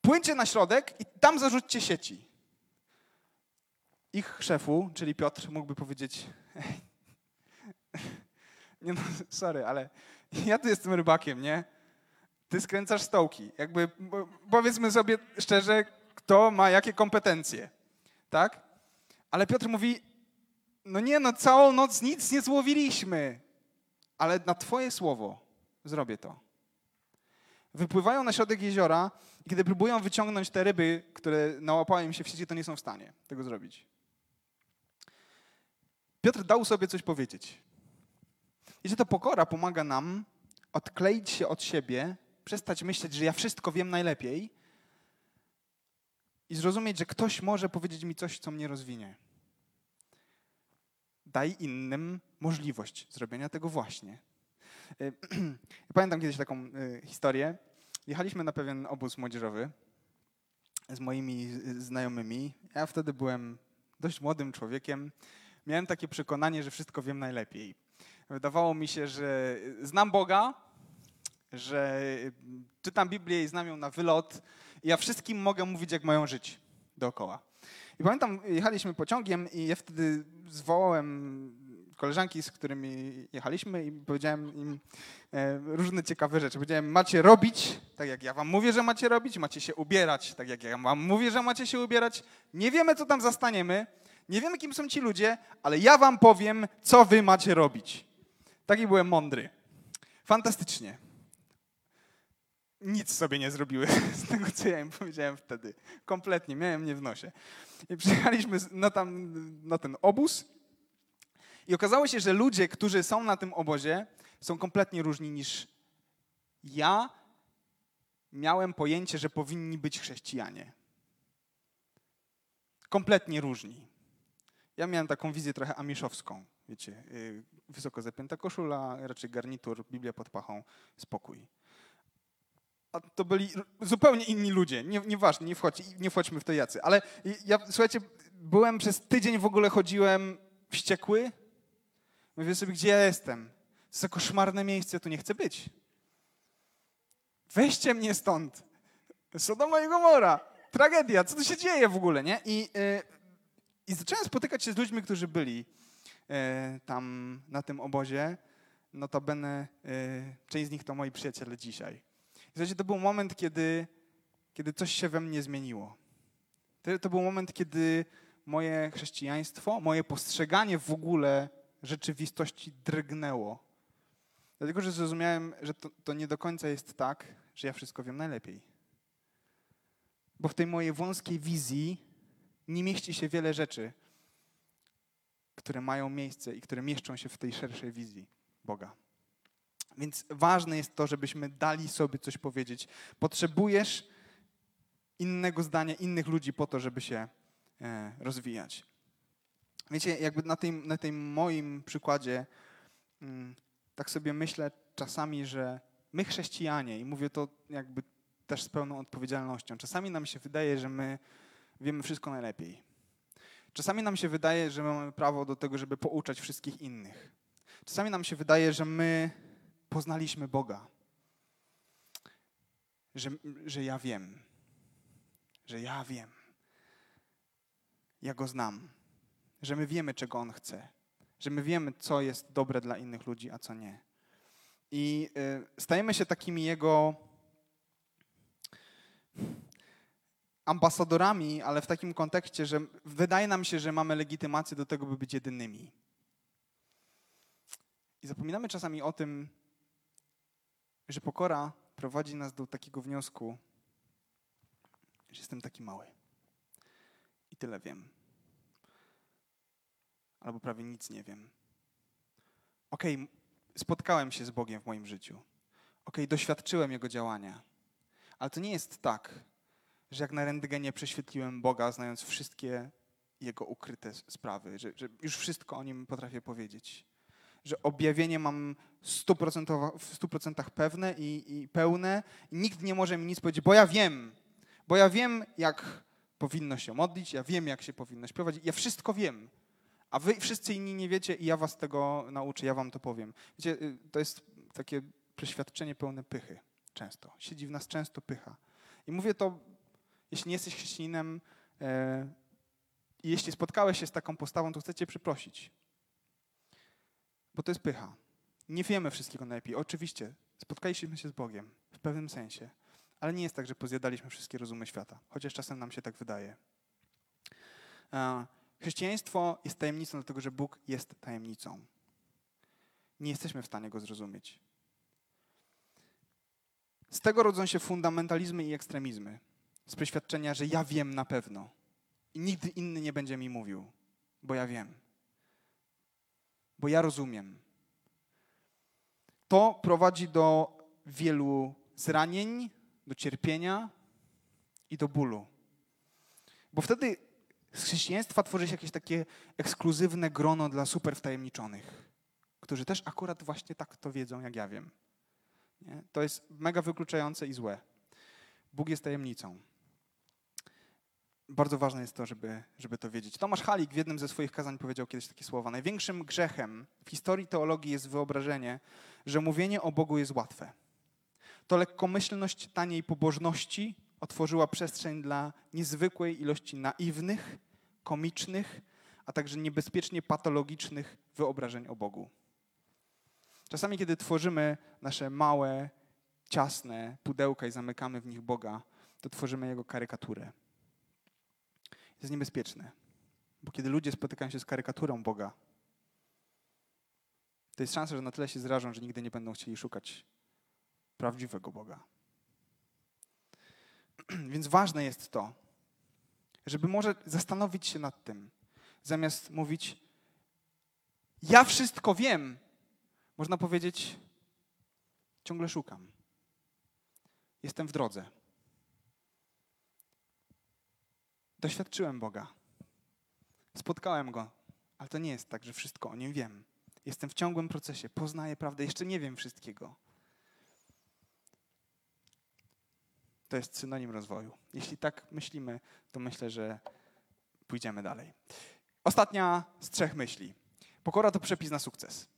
płyńcie na środek i tam zarzućcie sieci. Ich szefu, czyli Piotr, mógłby powiedzieć, nie no, sorry, ale ja tu jestem rybakiem, nie? ty skręcasz stołki. Jakby powiedzmy sobie szczerze, kto ma jakie kompetencje. Tak? Ale Piotr mówi, no nie, no całą noc nic nie złowiliśmy, ale na twoje słowo zrobię to. Wypływają na środek jeziora i kiedy próbują wyciągnąć te ryby, które nałapały im się w sieci, to nie są w stanie tego zrobić. Piotr dał sobie coś powiedzieć. I że to pokora pomaga nam odkleić się od siebie przestać myśleć, że ja wszystko wiem najlepiej i zrozumieć, że ktoś może powiedzieć mi coś, co mnie rozwinie. Daj innym możliwość zrobienia tego właśnie. Y, pamiętam kiedyś taką y, historię. Jechaliśmy na pewien obóz młodzieżowy z moimi znajomymi. Ja wtedy byłem dość młodym człowiekiem. Miałem takie przekonanie, że wszystko wiem najlepiej. Wydawało mi się, że znam Boga, że czytam Biblię i znam ją na wylot i ja wszystkim mogę mówić, jak mają żyć dookoła. I pamiętam, jechaliśmy pociągiem i ja wtedy zwołałem koleżanki, z którymi jechaliśmy i powiedziałem im e, różne ciekawe rzeczy. Powiedziałem, macie robić tak, jak ja wam mówię, że macie robić, macie się ubierać tak, jak ja wam mówię, że macie się ubierać. Nie wiemy, co tam zastaniemy, nie wiemy, kim są ci ludzie, ale ja wam powiem, co wy macie robić. Taki byłem mądry. Fantastycznie nic sobie nie zrobiły z tego, co ja im powiedziałem wtedy. Kompletnie, miałem mnie w nosie. I przyjechaliśmy na, tam, na ten obóz i okazało się, że ludzie, którzy są na tym obozie, są kompletnie różni niż ja miałem pojęcie, że powinni być chrześcijanie. Kompletnie różni. Ja miałem taką wizję trochę amiszowską, wiecie, y, wysoko zapięta koszula, raczej garnitur, Biblia pod pachą, spokój a to byli zupełnie inni ludzie. Nie, nieważne, nie, wchodź, nie wchodźmy w to jacy. Ale ja, słuchajcie, byłem przez tydzień w ogóle chodziłem wściekły. Mówię sobie, gdzie ja jestem? To jest koszmarne miejsce, tu nie chcę być. Weźcie mnie stąd. Sodoma i Gomora. Tragedia, co tu się dzieje w ogóle, nie? I, yy, i zacząłem spotykać się z ludźmi, którzy byli yy, tam na tym obozie. Notabene yy, część z nich to moi przyjaciele dzisiaj. Słuchajcie, to był moment, kiedy, kiedy coś się we mnie zmieniło. To, to był moment, kiedy moje chrześcijaństwo, moje postrzeganie w ogóle rzeczywistości drgnęło. Dlatego, że zrozumiałem, że to, to nie do końca jest tak, że ja wszystko wiem najlepiej. Bo w tej mojej wąskiej wizji nie mieści się wiele rzeczy, które mają miejsce i które mieszczą się w tej szerszej wizji Boga. Więc ważne jest to, żebyśmy dali sobie coś powiedzieć. Potrzebujesz innego zdania, innych ludzi po to, żeby się e, rozwijać. Wiecie, jakby na tym, na tym moim przykładzie, mm, tak sobie myślę czasami, że my chrześcijanie, i mówię to jakby też z pełną odpowiedzialnością, czasami nam się wydaje, że my wiemy wszystko najlepiej. Czasami nam się wydaje, że my mamy prawo do tego, żeby pouczać wszystkich innych. Czasami nam się wydaje, że my poznaliśmy Boga. Że, że ja wiem. Że ja wiem. Ja go znam. Że my wiemy, czego on chce. Że my wiemy, co jest dobre dla innych ludzi, a co nie. I y, stajemy się takimi jego ambasadorami, ale w takim kontekście, że wydaje nam się, że mamy legitymację do tego, by być jedynymi. I zapominamy czasami o tym, że pokora prowadzi nas do takiego wniosku, że jestem taki mały i tyle wiem. Albo prawie nic nie wiem. Okej, okay, spotkałem się z Bogiem w moim życiu. Okej, okay, doświadczyłem Jego działania. Ale to nie jest tak, że jak na rentgenie prześwietliłem Boga, znając wszystkie Jego ukryte sprawy, że, że już wszystko o Nim potrafię powiedzieć. Że objawienie mam w 100% pewne i, i pełne i nikt nie może mi nic powiedzieć, bo ja wiem. Bo ja wiem, jak powinno się modlić, ja wiem, jak się powinno śpiewać, ja wszystko wiem. A wy wszyscy inni nie wiecie i ja was tego nauczę, ja wam to powiem. Wiecie, y, to jest takie przeświadczenie pełne pychy często. Siedzi w nas często pycha. I mówię to jeśli nie jesteś chrześcijaninem e, i jeśli spotkałeś się z taką postawą, to chcę cię przeprosić. Bo to jest pycha. Nie wiemy wszystkiego najlepiej. Oczywiście, spotkaliśmy się z Bogiem w pewnym sensie, ale nie jest tak, że pozjadaliśmy wszystkie rozumy świata, chociaż czasem nam się tak wydaje. E, chrześcijaństwo jest tajemnicą, dlatego że Bóg jest tajemnicą. Nie jesteśmy w stanie go zrozumieć. Z tego rodzą się fundamentalizmy i ekstremizmy z przeświadczenia, że ja wiem na pewno i nikt inny nie będzie mi mówił, bo ja wiem, bo ja rozumiem. To prowadzi do wielu zranień, do cierpienia i do bólu. Bo wtedy z chrześcijaństwa tworzy się jakieś takie ekskluzywne grono dla super wtajemniczonych, którzy też akurat właśnie tak to wiedzą, jak ja wiem. Nie? To jest mega wykluczające i złe. Bóg jest tajemnicą bardzo ważne jest to, żeby, żeby to wiedzieć. Tomasz Halik w jednym ze swoich kazań powiedział kiedyś takie słowa. Największym grzechem w historii teologii jest wyobrażenie, że mówienie o Bogu jest łatwe. To lekkomyślność taniej pobożności otworzyła przestrzeń dla niezwykłej ilości naiwnych, komicznych, a także niebezpiecznie patologicznych wyobrażeń o Bogu. Czasami, kiedy tworzymy nasze małe, ciasne pudełka i zamykamy w nich Boga, to tworzymy Jego karykaturę jest niebezpieczne. Bo kiedy ludzie spotykają się z karykaturą Boga, to jest szansa, że na tyle się zrażą, że nigdy nie będą chcieli szukać prawdziwego Boga. Więc ważne jest to, żeby może zastanowić się nad tym, zamiast mówić, ja wszystko wiem, można powiedzieć, ciągle szukam. Jestem w drodze. Doświadczyłem Boga. Spotkałem Go, ale to nie jest tak, że wszystko o Nim wiem. Jestem w ciągłym procesie, poznaję prawdę, jeszcze nie wiem wszystkiego. To jest synonim rozwoju. Jeśli tak myślimy, to myślę, że pójdziemy dalej. Ostatnia z trzech myśli. Pokora to przepis na sukces.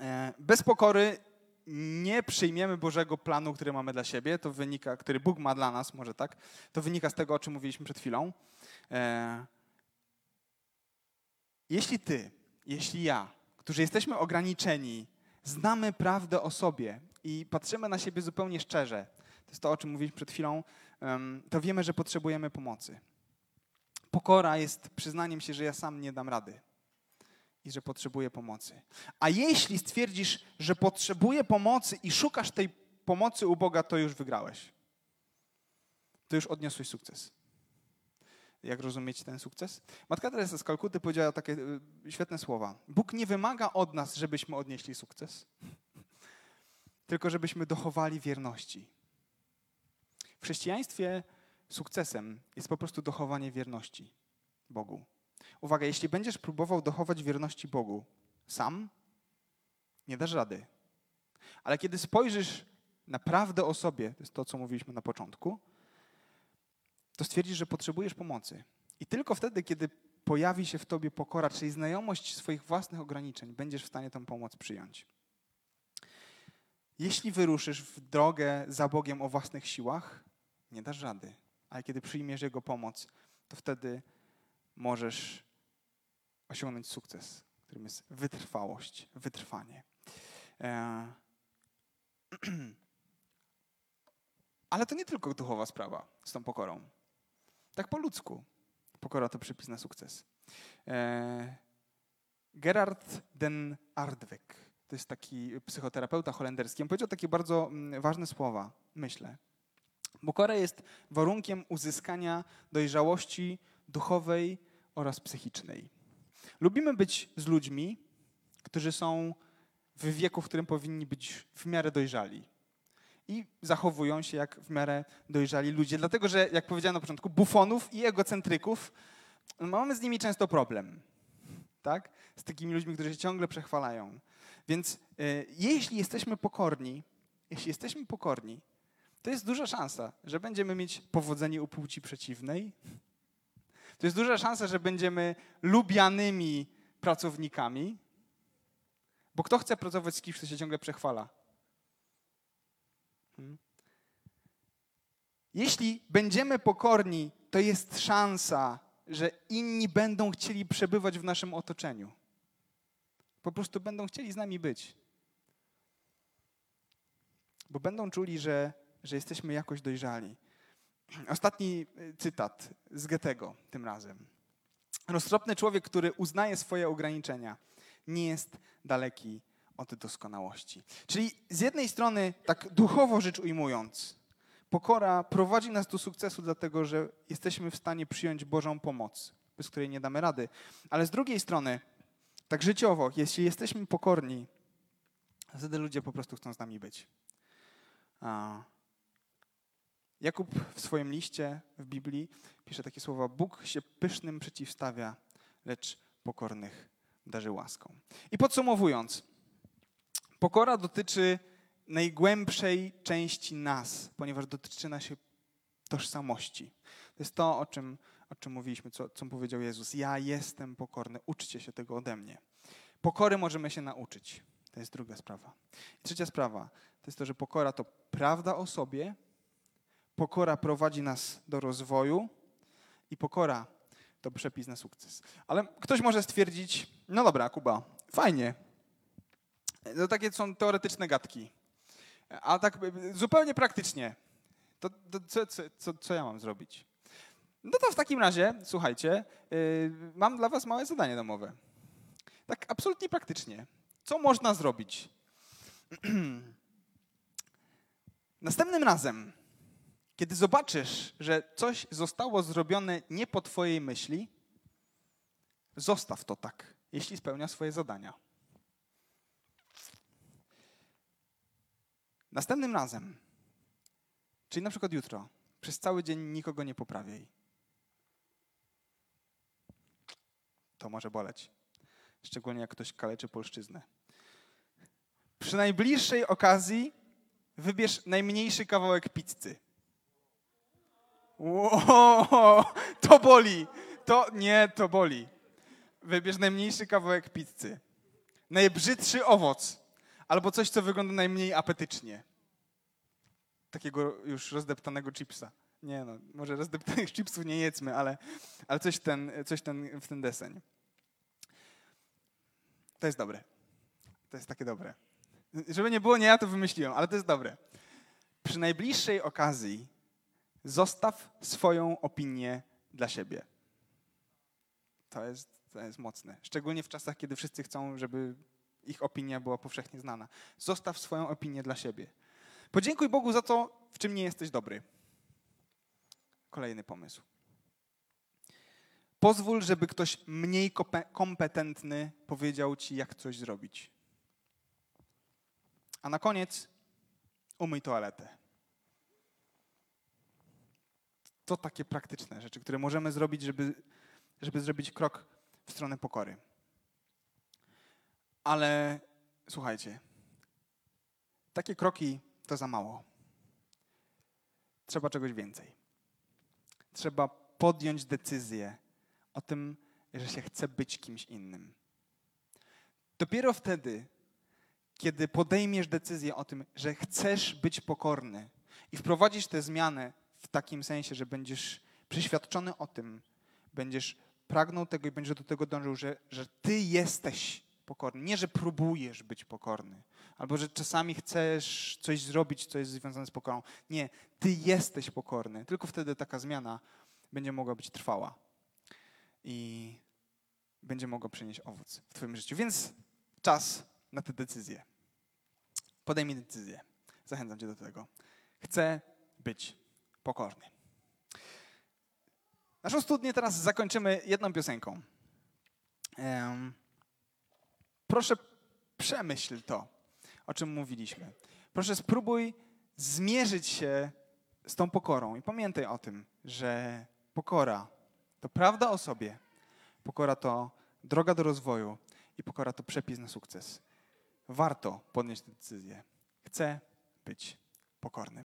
E, bez pokory nie przyjmiemy Bożego planu, który mamy dla siebie, to wynika, który Bóg ma dla nas, może tak, to wynika z tego, o czym mówiliśmy przed chwilą. E, jeśli ty, jeśli ja, którzy jesteśmy ograniczeni, znamy prawdę o sobie i patrzymy na siebie zupełnie szczerze, to jest to, o czym mówiliśmy przed chwilą, to wiemy, że potrzebujemy pomocy. Pokora jest przyznaniem się, że ja sam nie dam rady i że potrzebuję pomocy. A jeśli stwierdzisz, że potrzebuję pomocy i szukasz tej pomocy u Boga, to już wygrałeś. To już odniosłeś sukces. Jak rozumieć ten sukces? Matka Teresa z Kalkuty powiedziała takie y, świetne słowa. Bóg nie wymaga od nas, żebyśmy odnieśli sukces, tylko żebyśmy dochowali wierności. W chrześcijaństwie sukcesem jest po prostu dochowanie wierności Bogu. Uwaga, jeśli będziesz próbował dochować wierności Bogu sam, nie dasz rady. Ale kiedy spojrzysz naprawdę o sobie, to jest to, co mówiliśmy na początku, to stwierdzisz, że potrzebujesz pomocy. I tylko wtedy, kiedy pojawi się w tobie pokora, czyli znajomość swoich własnych ograniczeń, będziesz w stanie tę pomoc przyjąć. Jeśli wyruszysz w drogę za Bogiem o własnych siłach, nie dasz rady. Ale kiedy przyjmiesz Jego pomoc, to wtedy możesz osiągnąć sukces, którym jest wytrwałość, wytrwanie. E, ale to nie tylko duchowa sprawa z tą pokorą. Tak po ludzku. Pokora to przepis na sukces. E, Gerard den Ardweg, to jest taki psychoterapeuta holenderski, on powiedział takie bardzo mm, ważne słowa, myślę. Pokora jest warunkiem uzyskania dojrzałości duchowej oraz psychicznej. Lubimy być z ludźmi, którzy są w wieku, w którym powinni być w miarę dojrzali. I zachowują się jak w miarę dojrzali ludzie, dlatego że, jak powiedziałem na początku, bufonów i egocentryków mamy z nimi często problem. Tak? Z takimi ludźmi, którzy się ciągle przechwalają. Więc y, jeśli jesteśmy pokorni, jeśli jesteśmy pokorni, to jest duża szansa, że będziemy mieć powodzenie u płci przeciwnej. To jest duża szansa, że będziemy lubianymi pracownikami. Bo kto chce pracować z kimś, kto się ciągle przechwala? Hmm? Jeśli będziemy pokorni, to jest szansa, że inni będą chcieli przebywać w naszym otoczeniu. Po prostu będą chcieli z nami być. Bo będą czuli, że że jesteśmy jakoś dojrzali. Ostatni y, cytat z Goethego tym razem. Roztropny człowiek, który uznaje swoje ograniczenia, nie jest daleki od doskonałości. Czyli z jednej strony, tak duchowo rzecz ujmując, pokora prowadzi nas do sukcesu, dlatego że jesteśmy w stanie przyjąć Bożą pomoc, bez której nie damy rady. Ale z drugiej strony, tak życiowo, jeśli jesteśmy pokorni, wtedy ludzie po prostu chcą z nami być. Jakub w swoim liście w Biblii pisze takie słowa: Bóg się pysznym przeciwstawia, lecz pokornych darzy łaską. I podsumowując, pokora dotyczy najgłębszej części nas, ponieważ dotyczy naszej tożsamości. To jest to, o czym, o czym mówiliśmy, co, co powiedział Jezus. Ja jestem pokorny, uczcie się tego ode mnie. Pokory możemy się nauczyć. To jest druga sprawa. I trzecia sprawa to jest to, że pokora to prawda o sobie, Pokora prowadzi nas do rozwoju i pokora to przepis na sukces. Ale ktoś może stwierdzić, no dobra, Kuba, fajnie. To takie są teoretyczne gadki. A tak zupełnie praktycznie, to, to co, co, co, ja mam zrobić? No to w takim razie, słuchajcie, yy, mam dla was małe zadanie domowe. Tak absolutnie praktycznie. Co można zrobić? Następnym razem, kiedy zobaczysz, że coś zostało zrobione nie po Twojej myśli, zostaw to tak, jeśli spełnia swoje zadania. Następnym razem, czyli na przykład jutro, przez cały dzień nikogo nie poprawiaj. To może boleć. Szczególnie jak ktoś kaleczy polszczyznę. Przy najbliższej okazji wybierz najmniejszy kawałek pizzy. To boli. To nie, to boli. Wybierz najmniejszy kawałek pizzy. Najbrzydszy owoc. Albo coś, co wygląda najmniej apetycznie. Takiego już rozdeptanego chipsa. Nie no, może rozdeptanych chipsów nie jedzmy, ale, ale coś, ten, coś ten, w ten deseń. To jest dobre. To jest takie dobre. Żeby nie było, nie ja to wymyśliłem, ale to jest dobre. Przy najbliższej okazji Zostaw swoją opinię dla siebie. To jest, to jest mocne. Szczególnie w czasach, kiedy wszyscy chcą, żeby ich opinia była powszechnie znana. Zostaw swoją opinię dla siebie. Podziękuj Bogu za to, w czym nie jesteś dobry. Kolejny pomysł. Pozwól, żeby ktoś mniej kompetentny powiedział ci, jak coś zrobić. A na koniec umyj toaletę. To takie praktyczne rzeczy, które możemy zrobić, żeby, żeby zrobić krok w stronę pokory. Ale słuchajcie, takie kroki to za mało. Trzeba czegoś więcej. Trzeba podjąć decyzję o tym, że się chce być kimś innym. Dopiero wtedy, kiedy podejmiesz decyzję o tym, że chcesz być pokorny i wprowadzisz tę zmianę w takim sensie, że będziesz przeświadczony o tym, będziesz pragnął tego i będziesz do tego dążył, że, że ty jesteś pokorny. Nie, że próbujesz być pokorny, albo że czasami chcesz coś zrobić, co jest związane z pokorą. Nie, ty jesteś pokorny. Tylko wtedy taka zmiana będzie mogła być trwała i będzie mogła przynieść owoc w Twoim życiu. Więc czas na tę decyzję. Podejmij decyzję. Zachęcam Cię do tego. Chcę być pokorny. Naszą studnię teraz zakończymy jedną piosenką. Proszę przemyśl to, o czym mówiliśmy. Proszę spróbuj zmierzyć się z tą pokorą i pamiętaj o tym, że pokora to prawda o sobie, pokora to droga do rozwoju i pokora to przepis na sukces. Warto podjąć tę decyzję. Chcę być pokorny.